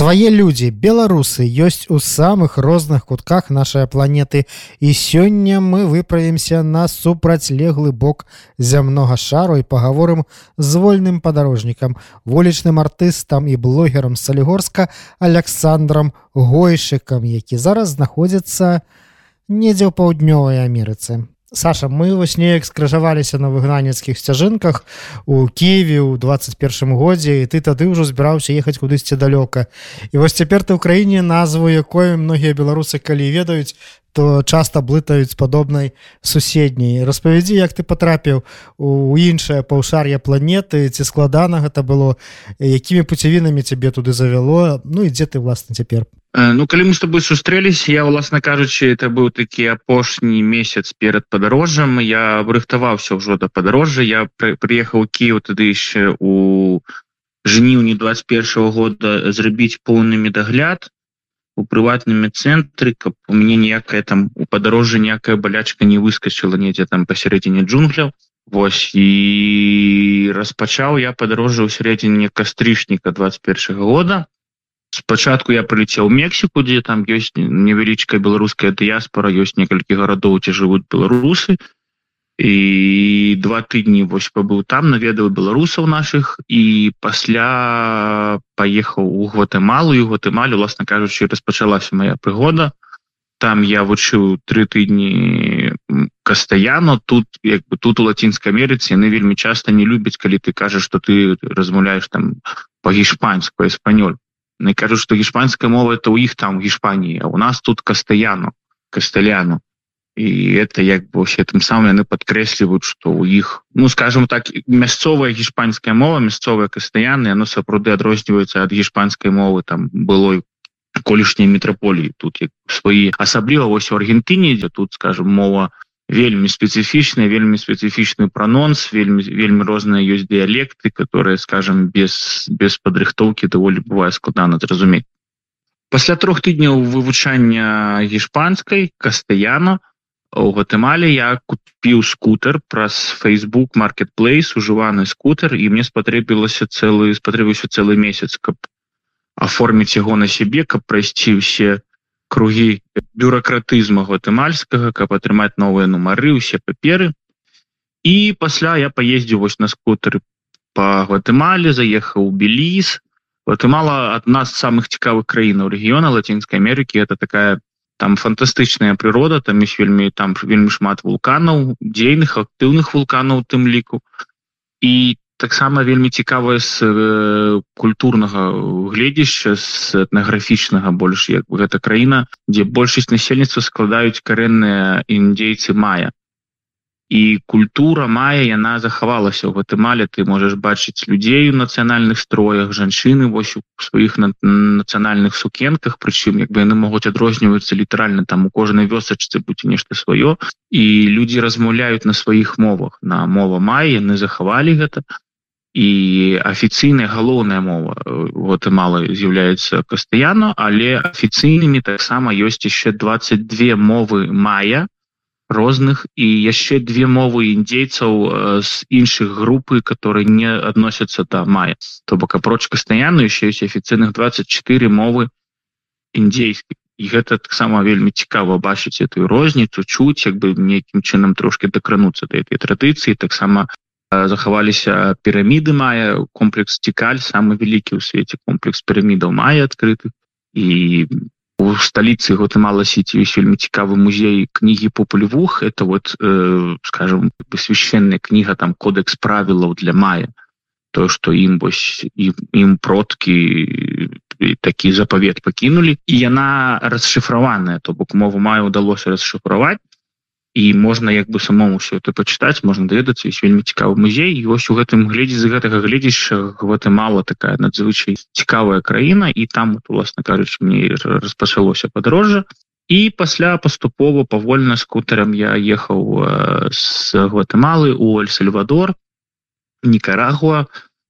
свае людзі беларусы ёсць у самых розных кутках нашай планеты. І сёння мы выправімся на супрацьлеглы бок зямнога шару і паговорым з вольным падарожнікам вулічным артыстам і блогерам салігорска александром гойшыкам які зараз знаходзіцца недзе ў паўднёвай Амерыцы Саша мы вось неяк скрыжаваліся на выгнанецкіх сцяжынках у Киеве ў 21 годзе і ты тады ўжо збіраўся ехаць кудысьці далёка. І вось цяпер ты ў краіне назву якой многія беларусы калі ведаюць то часта блытаюць падобнай суседняй. Распавядзі як ты потрапіў у іншае паўшар'я планеты ці складана гэта было якімі пуцявінамі цябе туды завяло Ну і дзе ты власна цяпер Э, ну калі мы с тобой сустрэлись я власна кажучы это быў такі апошні месяц перад падарожжам я рыхтаваўся ўжо да падарожжа я приехаў Киев тады яшчэ у жніўні 21 -го года зрабіць поўны медагляд у прыватным цэнтры каб у мяне ніякая там у падарожжа някая балячка не выскочыла недзе там пасярэдзіне джунгляў. Вось і распачаў я падарожжа ў сярэдзіне кастрычніка 21 -го года спачатку я прылетел мексіку дзе там ёсць невялічкая беларуская дыяспора ёсць некалькі гарадоў дзе жывуць беларусы і два тыдні вось пабыў там наведаў беларусаў наших. І пасля паехаў у гватэмалу і гватэмалю власна кажучы распачалася моя прыгода там я вучыў тры тыдні кастаяно. Тут як бы тут у лацінскай Амерыцы яны вельмі часта не любяць калі ты кажаш что ты размаўляешь там по-гішпанскую эспанёль не кажу что гішпанская мова это у іх там гішпании а у нас тут кастаяну касталяну і это як бы все тым самым яны подкрэсліваюць что у іх ну скажем так мясцовая гішпанская мова мясцовая кастаяны оно сапраўды адрозніваецца ад гішпанскай мовы там было колішняй метрополіі тут свои асабліва вось у Аргентыне дзе тут скажем мова вельмі спецыфічны вельмі спецыфічны прононс вельмі вельмі розныя ёсць дыялекты которые скажем без без падрыхтоўки даволі бывае складана зразумець. Пасля трох тыдняў вывучання гішпанскай кастаяна у гватэмале я купіў скутер праз facebook marketplace ужываны скутер і мне спатрэбілася цэлы спатрэбіўся цэлы месяц каб оформіць яго на сябе каб прайсці ўсе кругі бюрократызма гватэмальскага каб атрымаць новыя нумары усе паперы. І пасля я поездзіў вось на скутары по гватэмале заехаў беліз гватэмала адна з самых цікавых краінаў рэгіёна лацінскай Амерыкі. Это такая там фантастычная прырода там есть вельмі там вельмі шмат вулканаў дзейных актыўных вулканаў тым ліку. І таксама вельмі цікавая з э, культурнага гледзяща з этнаграфічнага больш як гэта краіна дзе большасць насельніцтва складаюць карэнныя індзейцы мая. І культура мая яна захавалася ў гэтымале ты можаш бачыць людзей у нацыянальных строях жанчыны вось у сваіх на нацыянальных сукенках прычым як бы яны могуць адрозніваюцца літаральна там у кожнай вёсачцы будзе нешта сваё. І людзі размаўляюць на сваіх мовах. На мова мая яны захавалі гэта і афіцыйная галоўная мова вот і мала з'яўляецца пастаянно але афіцыйнымі таксама ёсць яшчэ 22 мовы мая розных і яшчэ две мовы індзейцаў з іншых групы которые не адносяцца да мая то бок апроч пастаянно еще ёсць афіцыйных 24 мовы індзейскіх гэта таксама вельмі цікава бачыць эту розніцу чуць як бы нейкім чынам трошки дакрануцца да этой традыцыі таксама захаваліся піраміды мае комплекс цікаль самы вялікі ў свеце комплекс пірамідаў мае адкрыты і у сталіцы гватэмала сіці ёсць вельмі цікавы музей кнігі популевух это вот э, скажем священная кніга там кодекс правілаў для мая то что ім вось ім продкі такі запавет пакінулі і яна расшыфраваная то бок мову маю удалося расшыфраваць і можна як бы самому все это пачытаць можна даведацца есть вельмі цікавы музей. І вось у гэтым глядзе з гэтага гледзяща гэта мало такая надзвычай цікавая краіна і там уласна кажуч мне распачалося падарожжа. І пасля паступова павольна скутарам я ехаў з гватэмалы у эль-сальвадор нікарагуа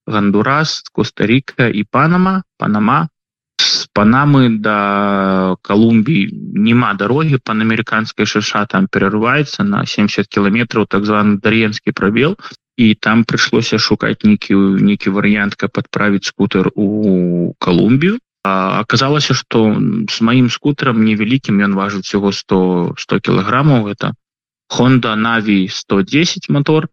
гандурас коста-рика і панама панама панамы до колумбии нема дороги панамериканская шаша там перерывается на 70 километров так званый даренский пробел і там прыйшлося шукаць нейкі нейкі варыянт каб подправіць скутер у колумбію аказалася что с маім скутером невялікім ён важыць всего 100 100 кілаграммаў это honda нави 110 мотор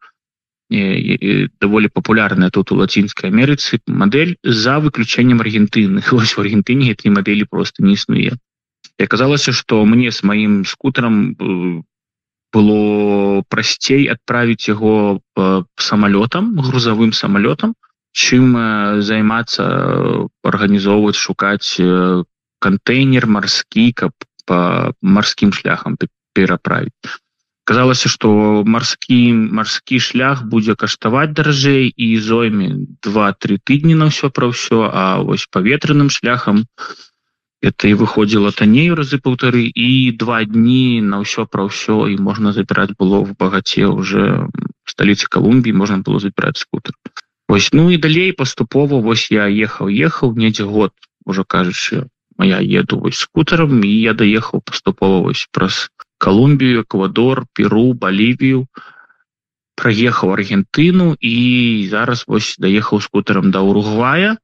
даволі популярная тут у лацінскай Амерыцы модель за выключэннем аргентыны в аргентыне этой модели просто не існуе і аказалася что мне с маім скутером э, было прасцей адправіць яго э, самолетам грузовым самолетам чым э, займацца арганізоўваць шукаць контейнер марскі каб по марскім шляхам пераправіць казалася что марскі марскі шлях будзе каштаваць даражэй і зойме два-тры тыдні на ўсё пра ўсё а вось паветраным шляхам это і выходзіла танней разы паўтары і два дні на ўсё пра ўсё і можна забіраць было в багаце уже сталіцы Колумбіі можна было забіраць скутер. Вось ну і далей паступова вось я ехаў ехаў недзе год уже кажучы моя еду вось скутером і я даехаў паступова вось праз Колумбію, Эквадор, Перу, Балівію, праехаў Аргентыну і зараз вось даехаў скутерам да Уругвая.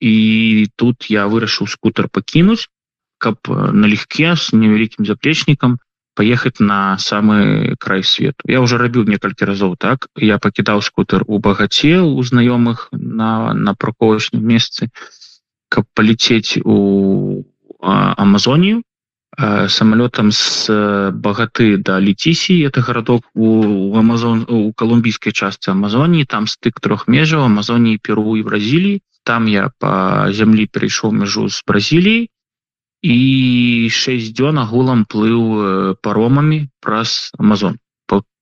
І тут я вырашыў скутер пакінуць, каб налегке з невялікім заплечнікам паехаць на самы край свету. Я уже рабіў некалькі разоў так. Я пакідаў скутер у багаце у знаёмых на, на парковачным месцы, каб паліцець у Амазонію самолетам с багаты до да летисии это городок у амазон у колумбийской части амазонии. Там стык трех межаў амазонии перу и бразилии. Там я по земли перейшоў межу с бразилией. И 6 дзён агулам плыў паромами праз амазон.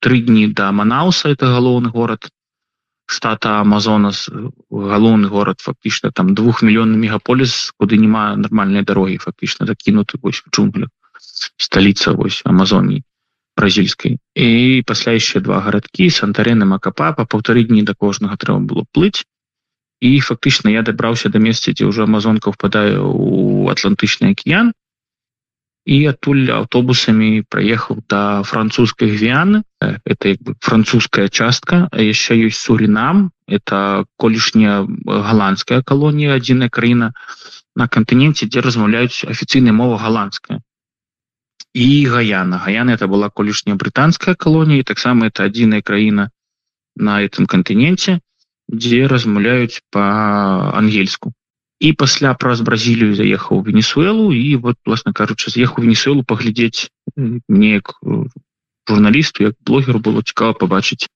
Три дні до манауса это галоўны город штата амазонас галоўны город фактычна там двухмільённы мегаполіс куды няма нармальнай дарогі фактычна закінуты вось в джунглях сталіца вось амазоніі бразільскай і пасля яшчэ два гарадкі сантарены макапа па паўтары дні да кожнага трэба было плыць і фактычна я дабраўся да месца дзе ўжо амазонка впадае у атлантычны акіян і адтуль аўтобусамі праехаў да французскай гвіяны э, это як бы французская частка яшчэ ёсць суринам. Это колішняя галандская калонія адзіная краіна на кантыненце дзе размаўляюць афіцыйная мова галандская і гаяна. Гаяна это была колішняя брытанская калонія таксама это адзіная краіна на этом кантыненце дзе размаўляюць по-ангельску і пасля праз бразілію заехаў венесуэлу і вот власна кажучы з'ехаў венесуэлу паглядзець неяк журналісту як блогеру было цікава побачыць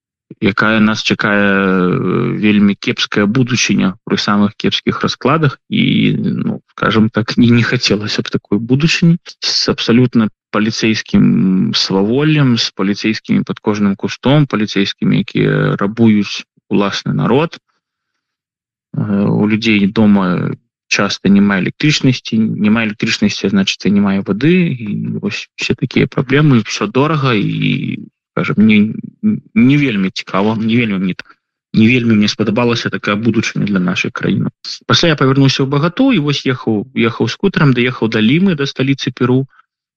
якая нас чакае вельмі кепская будучыня пры самых кепскіх раскладах і ну, скажем так не не хацелася б такой будучыні с абсалютна паліцейскім сваволем с паліцейскімі под кожным кустом паліцейскімі якія рабуюць уласны народ. У людзей дома часто няма электрычнасці няма электрычнасці значит не мае воды все такія праблемы все дорага і скажем мне не вельмі цікава не вельмі мне так не вельмі мне спадабалася такая будучыня для нашай краіны пасля я павярнуся ў багату і вось ехаў ехаў скутерам даехаў да лімы да сталіцы перу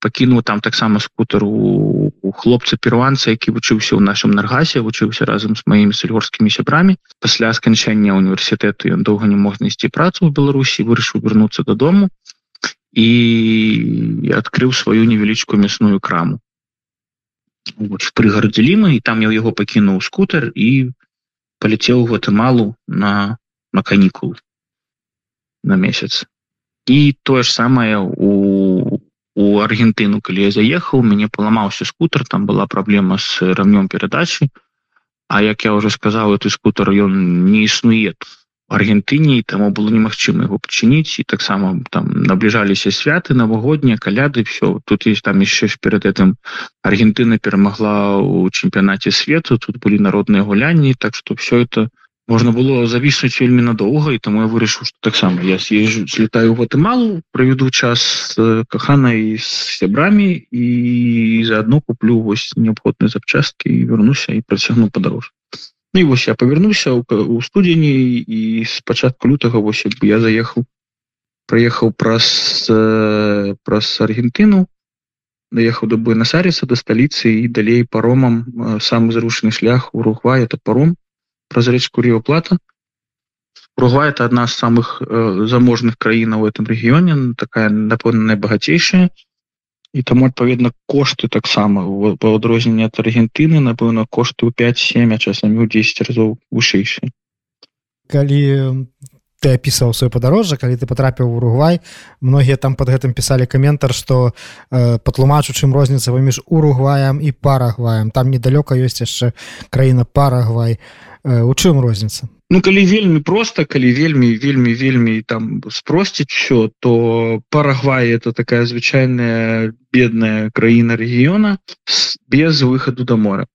пакінуў там таксама скутер у, у хлопца перуанца які вучыўся ў нашым наргасе вучыўся разам з маімі сальгорскімі сябрамі. Пасля сканчэння універсітэту ён доўга не мог знайсці працу ў беларусі вырашыў вярнуцца дадому і адкрыў сваю невялічкую мясную краму. Прыгарадзе ліма і там я яго пакінуў скутер і паляцеў гватэмалу на на канікул на месяц. І тое ж самае у у Аргентыну калі я заехаў мяне паламаўся скутер там была праблема с рамнём перадачы А як я уже сказал ты скутер ён не існуе Аргентыне таму было немагчыма его пачыніць і таксама там набліжаліся святы навагоднія каляды все тут есть там еще перед этим Аргентына перамагла у чэмпіянаце свету тут былі народныя гулянні так что все это у можна было завіснуць вельмі надоўга і таму я вырашыў что таксама я съезжу слетаю гватэмалу правяду час каханай з сябрамі і заодно куплю вось неабходныя запчасткі і вернуся і працягну падарож ну, і вось я павярнуся у студзені і з пачатку лютага вось бы я заехаў проехаў праз праз Аргентыну доехаў до буэнас-ареса до сталіцы і далей паромам самы зручны шлях уругва это паром праз рэчку ріоплата уругва это одна з самых э, заможных краінаў в этом рэгіёне такая напэўна найбагацейшая. І таму адпаведна кошты таксама. По адрозненне от аргентыны напэўна кошты ў 5-7 часамі ў 10 разоў вышэйшыя. Калі ты опісаў свое падарожжа калі ты потрапіў у уругвай. Многія там под гэтым пісалі каментар что э, патлумачу чым розніца паміж уругваем і парагваем. Там недалёка ёсць яшчэ краіна парагвай. Э, у чым розніца? Ну калі вельмі просто калі вельмі вельмі вельмі там спросціць все то парагвай это такая звычайная бедная краіна рэгіёна без выхаду до мора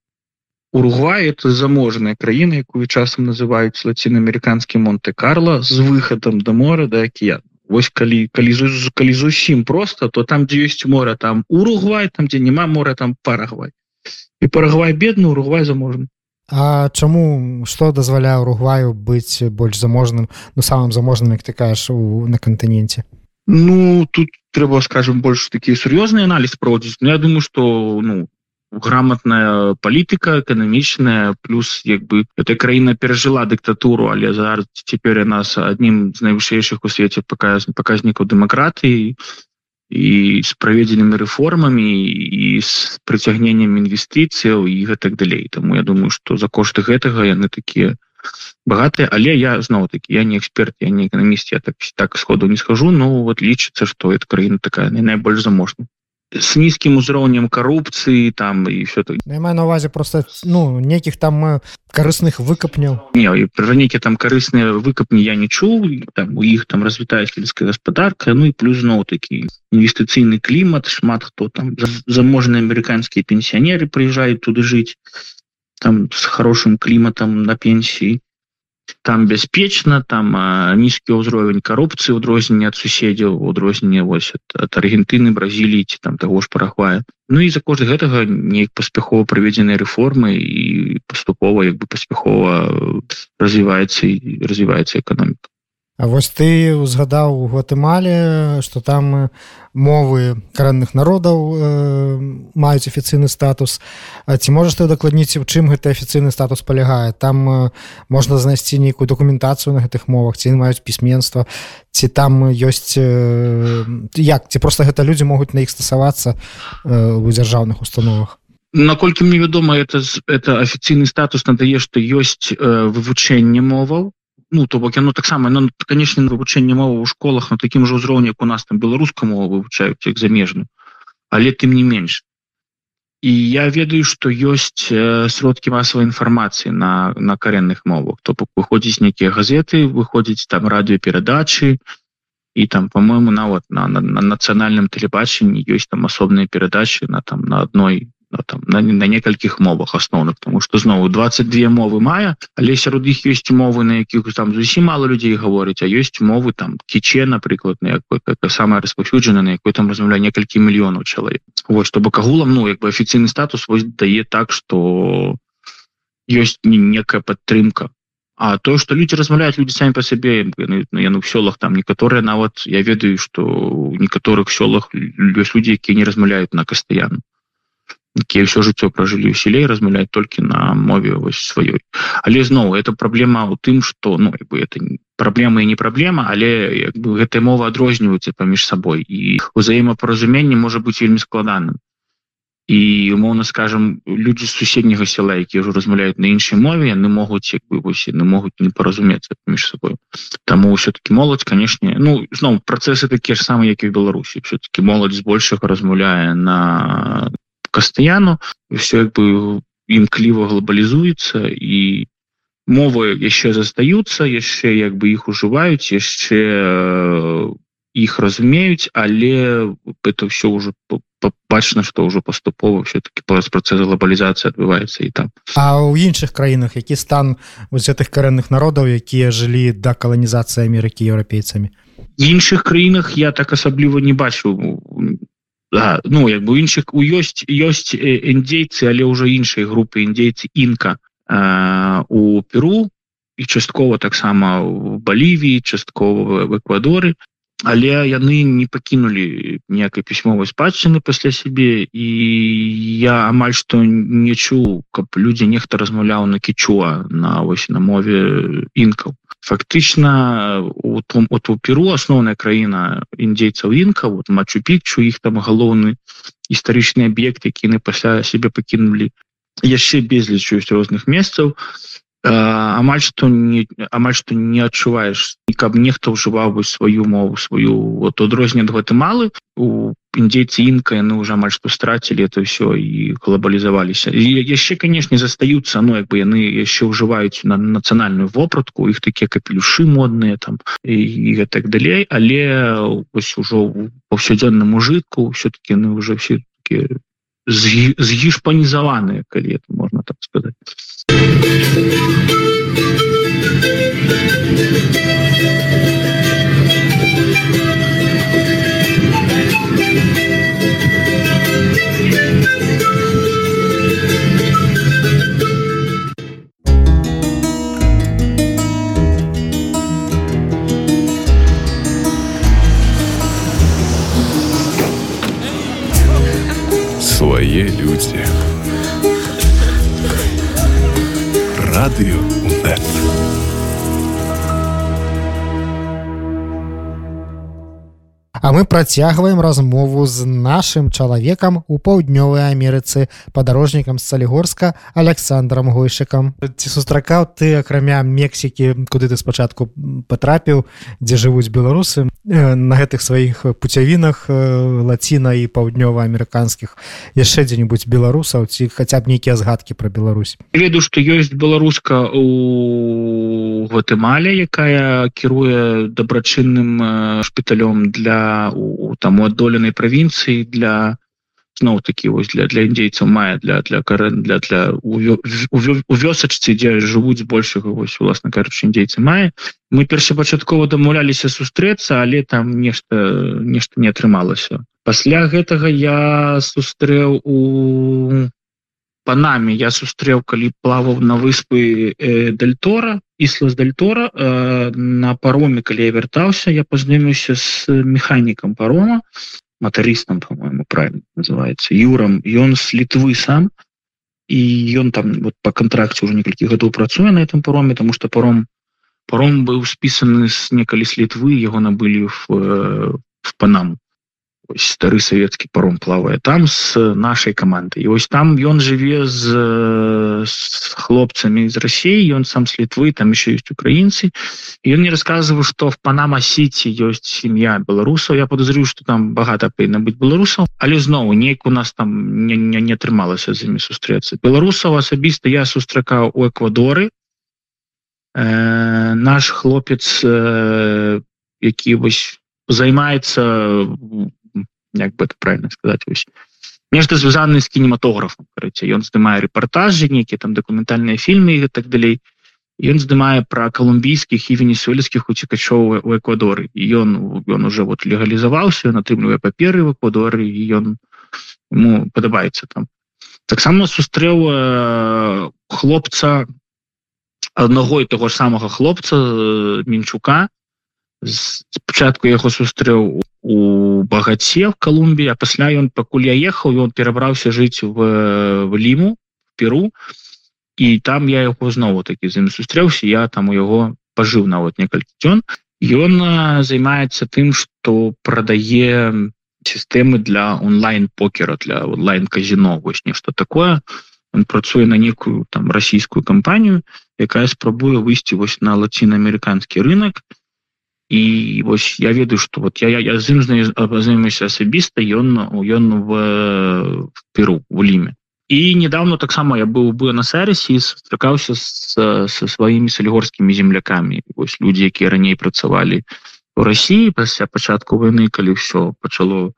уругвай это заможная краіна якую часам называюць лацінаамерыканскі монте-карло з выхадам до мора да океан Вось калі калі калі зусім просто то там дзе ёсць мора там уругвай там дзе няма мора там парагвай. І парагвай бедны уругвай заможны А чаму што дазваляе уругваю быць больш заможным ну самым заможным як ты кажаш у на кантыненце Ну тут трэба скажем больш такі сур'ёзны аналіз проводзіць Ну я думаю что ну грамотная палітыка эканамічная плюс як бы эта краіна перажыла дыктатуру але зараз цяпер нас аднім з найвышэйшых у свеце паказ паказнікаў дэмакратыі і з праведзенымі рэформамі і з прыцягненнем інвестыцыяў і гэтак далей. Таму я думаю што за кошты гэтага яны такія багатыя. Але я зноў такі я не эксперт я не эканаміст я так так сходу не схожу но вот лічыцца што эта краіна такая найбольш заможна с низким узроўнем коррупции там и все маю на увазе просто ну неких там э, корыстных выкапняў не про некі там карысныя выкапні я не чуў там у іх там развітая сельская гаспадарка ну и плюс зноў такі інвестыцыйны клімат шмат хто там. Заможныя амерыканскія пенсионеры приезжают туды жить там с хорошим кліматам на пенсии там бяспечна там нізкі ўзровень карупцыі ўдрозненне ад суседзяў удрозненне вось от аргентыны бразіліі ці там таго ж парахвая Ну і за кошт гэтага неяк паспяхова праведзеныя рэформы і паступова як бы паспяхова развіваецца і развіваецца эканоміка А вось ты узгадаў у гватэмале што там мовы карэнных народаў э, маюць афіцыйны статус. А ці можаш ты дакладніць у чым гэты афіцыйны статус палягае? Там э, можна знайсці нейкую дакументацыю на гэтых мовах ці маюць пісьменства ці там ёсць э, як ці просто гэта людзі могуць на іх стасавацца э, у дзяржаўных установах? Наколькі мне вядома это это афіцыйны статус надае што ёсць э, вывучэнне моваў ну то бок яно таксама ну, конечно вывучэнне мова ў школах на такім жа ўзроўні у нас там беларускаму вывучаюць як замежную але тым не менш. І я ведаю что ёсць сродкі масавай інфармацыі на на каренных мовах. То бок выходзіць нейкія газеты выходзіць там радыёперадачы і там по-моему нават на, на, на нацыянальным тэлебачанні ёсць там асобныя перадачы на там на адной ну, там на, на некалькіх мовах асноўных тому что знову 22 мовы мая але сярод іх ёсць мовы на якіх там зусім мало людзей гаворыць а ёсць мовы там кіче напрыклад на якой самая распаўсюджана на якой там размаўляе некалькі мільёнаў чалавек Вось то бок агулам ну як бы афіцыйны статус вось дае так что ёсць некая падтрымка А то что люди размаўляюць люди самі по сабе яны, яны в сёлах там некаторыя нават я ведаю что у некаторых сёлах ёсць людзі якія не размаўляюць на кастаяну якія ўсё жыццё пражылі ў селей размаўляць толькі на мове вось сваёй але зноў это праблема ў тым что ну бы это праблема і не праблема але як бы гэтая мова адрозніваюцца паміж сабой і узаемапаразуменне можа быць вельмі складаным. І умоўна скажем людзі з суседняга села якія ўжо размаўляюць на іншай мове яны могуць як бы вось яны могуць не паразумецца паміж сабой. Таму все-таки моладзь канешне ну зноў працэсы такія ж самыя як і в беларусі. Все-таки моладзь збольшага размаўляе на кастаяну все як бы імкліва глобалізуецца і мовы яшчэ застаюцца яшчэ як бы іх ужываюць яшчэ іх разумеюць але это все ўжо бачна што ўжо паступова все-таки праз працэс глобалізацыі адбываецца і там. А ў іншых краінах які стан вось гэтых карэнных народаў якія жылі да каланізацыі Амерыкі еўрапейцамі іншых краінах я так асабліва не бачу да, ну як бы іншых у ёсць ёсць індзейцы але ўжо іншай групы індзейцы інка. Э, у перу і часткова таксама в балівіі часткова в эквадоры але яны не пакінулі ніякай пісьмовай спадчыны пасля сябе. І я амаль што не чуў каб людзі нехта размаўляў на кічуа на вось на мове інкаў. Фактычна у том от у перу асноўная краіна індзейцаў інка вот мачу-пікчу іх там галоўны гістарычны аб'ект які яны пасля сябе пакінулі яшчэ безліч ёсць розных месцаў амаль што не амаль што не адчуваеш і каб нехта ўжываў бы сваю мову сваю вот адрозне ад гватэмалы у індзейцы інка яны уже амаль што страцілі это все і глобалізаваліся яшчэ канешне застаюцца ну як бы яны яшчэ ўжываюць на нацыянальную вопратку іх такія капелюшы модныя там і, гэтак далей. Але ось ужо паўсядзённым ужытку все-таки яны уже все такі згішпанізаваныя калі это можна так сказать свае людзі радыё нет А мы працягваем размову з нашым чалавекам у паўднёвай Амерыцы падарожнікам з Салігорска Александром Гойшыкам. Ці сустракаў ты акрамя Мексікі, куды ты спачатку патрапіў, дзе жывуць беларусы на гэтых сваіх пуцявінах лаціна і паўднёва-амерыканскіх яшчэ дзе-нибудь беларусаў ці хаця б нейкія згадкі пра Беларусь. веду, што ёсць беларуска у Гватэмале, якая кіруе дабрачынным шпіталём для у там у адоленай правінцыі для зноў такі вось для для індзейцаў мае для для карен для для у вёсачцы дзе жывуць большага вось уласна кажучы індзейцы мае мы першапачаткова дамаўляліся сустрэцца але там нешта нешта не атрымалася. Пасля гэтага я сустрэў у панамі я сустрэў калі плаваў на выспы э, дельтора іслас дельтора э, на пароме калі я вяртаўся я пазнаёміўся с механікам парома матарыстам по-моему правильно называется юрам. Ён с літвы сам і ён там вот по контракце уже некалькі гадоў працуе на этом пароме тому что паром паром быў спісаны с некалі с літвы его набылі в, э, в панаму ось стары савецкі паром плавае там с нашай камандай і ось там ён жыве з, з хлопцамі з Росіі ён сам с літвы там еще есть украінцы ён не рассказываў что в панама сіці ёсць сям'я беларусаў я подозрю что там багата павінна быць беларусаў але зноў нейк у нас там не, не, не атрымалася з імі сустрэцца беларусаў асабіста я сустракаў у эквадоры э, наш хлопец э, які вось займаецца як бы это правильно сказать ось. Нешта звязаны з кінематографом ён здымае рэпартажы нейкія там дакументальныя фільмы і так далей ён здымае пра калумбійскіх і венесуэльскіх уцікачоў у эквадоры і ён ён уже вот легалізаваўся атрымлівае паперы в эквадоры і ён ему падабаецца там. Таксама сустрэў хлопца аднаго і того ж самага хлопца мінчука. Спачатку яго сустрэў у багаце в Колумбії, а пасля ён пакуль я ехаў ён перабраўся жыць в, в ліму перу. І там я яго знову такі з ім сустрэўся я там у яго пажыў нават некалькі дзён ён займаецца тым что прадае сістэмы для онлайн покера для онлайн казино вось нешта такое. Он працуе на некую там расійскую кампанію якая спрабуе выйсці вось на лацінаамерыканскі рынок. і і вось я ведаю что вот я, я, я з ім знаюся асабіста ён ён в, в перу в ліме і недавно таксама я быў бы на сэресе сустракаўся со сваімі салігорскімі землякамі вось людзі якія раней працавалі у Росіі пасля пачатку войны калі ўсё пачало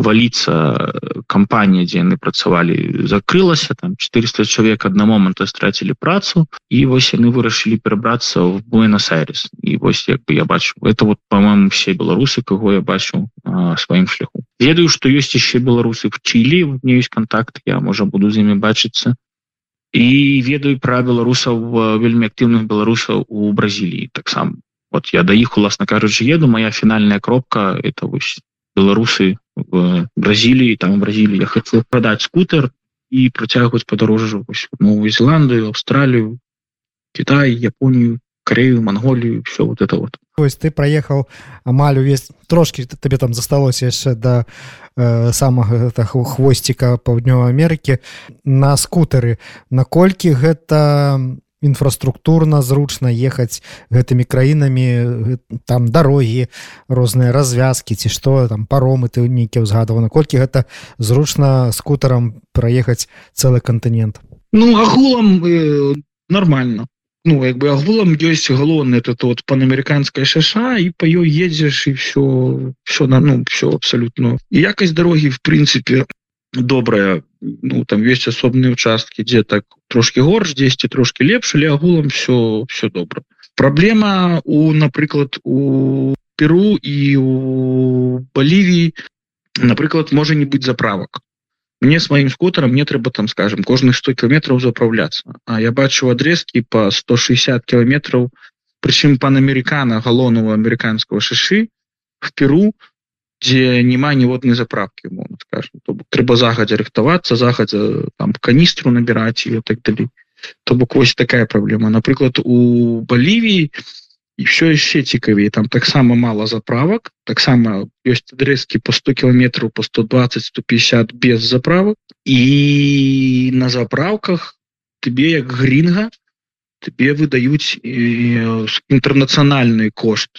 валіцца кампанія дзе яны працавалі закрылася там 400 чалавек адна моманта страцілі працу і вось яны вырашылі перабрацца в буэнос-айрес. І вось як бы я бачу это вот по-моему все беларусы кого я бачу сваім шляху ведаю что ёсць яшчэ беларусы в Чілі не ёсць контакт я можа буду з імі бачыцца і ведаю пра беларусаў вельмі актыўных беларусаў у Бразіліі таксама вот я да іх уласна кажучы еду моя фінальная кропка это вось беларусы в бразіліі там бразілі я хочу продать скутер і працягваць падарожжу новую зеландыю австралію Китай японію корею монголію все вот это вот. Ось ты проехал амаль увесь трошки табе там засталося яшчэ до э, самага хвосціка паўднёвай Амерыкі на скутары наколькі гэта інфраструктурна зручна ехаць гэтымі краінамі там дарогі розныя развязкі ці што там паромы ты нейкі ўзгадаваны. Колькі гэта зручна скутарам праехаць цэлы кантынент? Ну агулам э, нормально ну як бы агулам ёсць галоўны это тот панамерыканская шаша і па ёй едзеш і все все на ну все абсолютно і якасць дарогі в прынцыпе добрая ну там весь асобныя участкі дзе так трошки горш 10 трошки лепш але агулам все все добра. Праблема у напрыклад у перу і у балівіі напрыклад можа не быць заправак. Мне с моим скутером мне трэба там скажем кожных 100 километров заправляться А я бачу адрезки по 160 километров причым панамерикана галоўного американского шашы в перу где няма ніводнай заправки скажем трэба загадзя рыхтавацца загадзя там каністру набирать ее так далей. То бок вось такая проблема напрыклад у Балівіі і все яшчэ цікавей там таксама мало заправак таксама ёсць адрэзкі по 100 кіметраў по 120 150 без заправак. І на заправках тебе як гринга тебе выдаюць інтэрнацыянальны кошт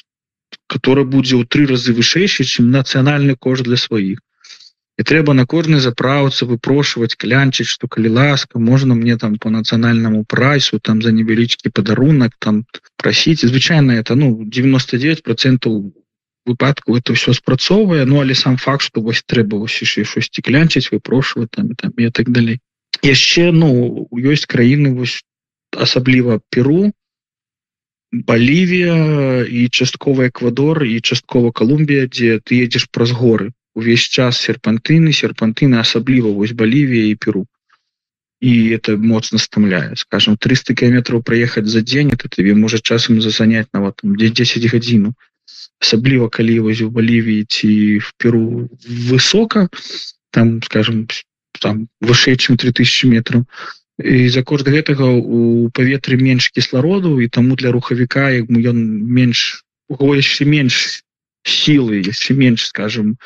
который будзе ў тры разы вышэйшы чым нацыянальны кошт для сваіх і трэба на кожнай заправцы выпрошваць клянчыць что калі ласка можна мне там по нацыянальнаму прайсу там за невялічкі падарунак там прасіць звычайно это ну 99 процентов выпадку это все спрацоўвае Ну але сам факт что вось трэба шосьці клянчыць выпрошваць там, там і так далей яшчэ ну ёсць краіны вось асабліва перу Балівія і часткова эквадор і часткова Колумбія дзе ты едзеш праз горы увесь час серпантыны серпантыны асабліва вось Балівія і перу. І это моцна стамляе скажем 300 кіметраў проехаць за дзень это тебе можа часам засанять нават там где 10 гадзіну асабліва калі вось у Балівіі ці в перу высока там скажем там вышэй чым 3000 метров. І за кошт гэтага у паветры менш кіслароду і таму для рухавіка як ён менш яшчэ менш сілы яшчэ менш скажем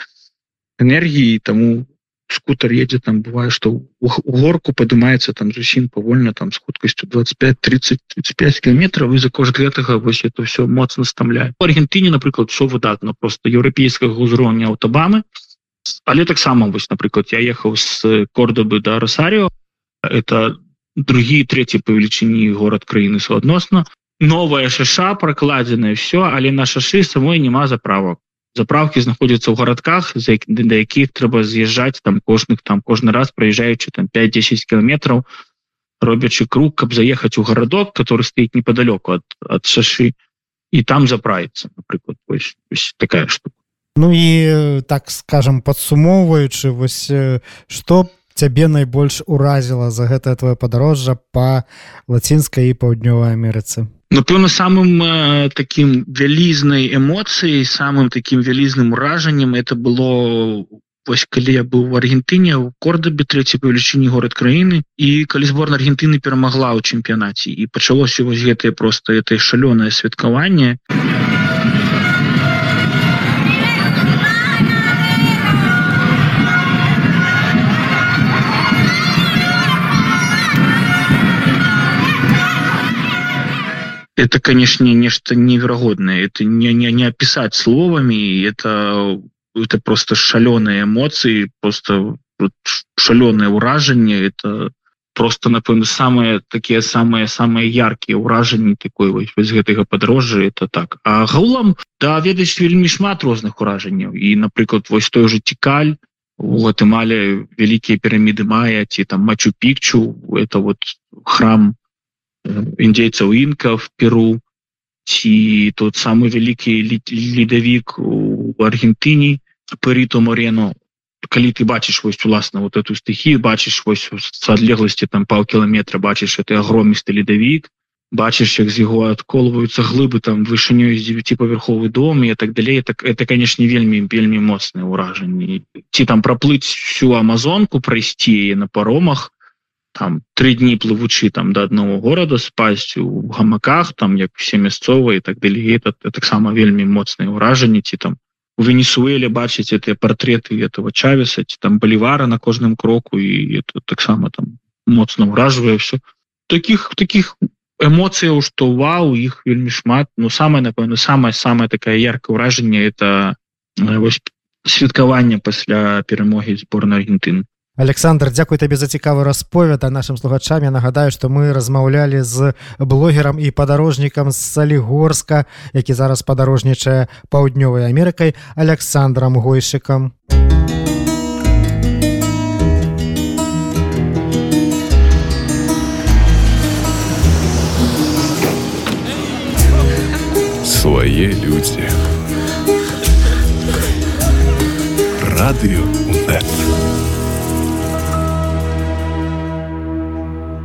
энергии тому скутер едет там бывает что у горку поднимается там зусім повольно там с хуткостью 25 30 35 километров и за кожа гэтага вось это все моцно стамляет в аргентине напрыклад все выдатно просто еўрапейскага узроўня аўтабамы але таксама вось напрыклад я ехаў с кордобы до росарио это другі третий по велічыні город краіны суадносна новая шаша прокладзеная все але на шашы самой няма заправок заправки знаходзяцца ў гарадках за да якіх трэба з'язджаць там кожных там кожны раз проезжаючы там 5-10 кіметраў робячы круг каб заехаць у гарадок который стаіць неподалеку от от шашы і там заправіцца напрыклад вось, вось такая штука. Ну і так скажем подсумоўваючы вось что цябе найбольш уразіла за гэтае твоё падарожжа по лацінскай і паўднёвай Амерыцы? Напэўна самым э, таким вялізнай эмоцыяй самым таким вялізным уражаннем это было вось калі я быў в аргентыне у кордабе третий по велічыні город краіны. І калі зборна аргентыны перамагла ў чэмпіянаце і пачалося вось гэтае просто это шалёнае святкаванне. а это конечно нечто невероятное. Это не не не описать словами это это просто шаленые эмоции просто вот, шаленое уражение это просто напэўна самые такие самые самые яркие уражанні такой вось, вось гэтага падарожжа это так. А гулам да ведаць вельмі шмат розных уражанняў. І напрыклад вось той же цікаль у гатымале вялікія піраміды мая ці там мачу пікчу это вот храм індзейцаў інков перу ці тот самый вялікі ледавік у аргентыні париту морено. Калі ты бачыш вось уласна вот эту стыхію бачыш вось с адлегласці там паўкіламетра бачыш это агромісты ледавік бачыш як з яго адколваюцца глыбы там вышынёй з 9павярховы дом і так далей так это канешне вельмі вельмі моцныя ўражанні ці там праплыць всю амазонку прайсці на паромах там три дні плывучы там до адного города спасць у гамаках там як все мясцовыя так далей это таксама вельмі моцныя ўражанні ці там у венесуэле бачыць это портреты этого чавеса ці там балівара на кожным кроку і это таксама там моцна ўражвае все. Таких таких эмоцыяў што вау іх вельмі шмат. Но самое напэўна самое самое такое яркое ўражанне это вось святкаванне пасля перамогі зборной Аргентыны Александр дзякуй табе за цікавы расповед а нашим слухачам. Я нагадаю што мы размаўлялі з блогерам і падарожнікам з салігорска які зараз падарожнічае паўднёвай Амерыкай Александром гойшыкам. Свае людзі. Радыё у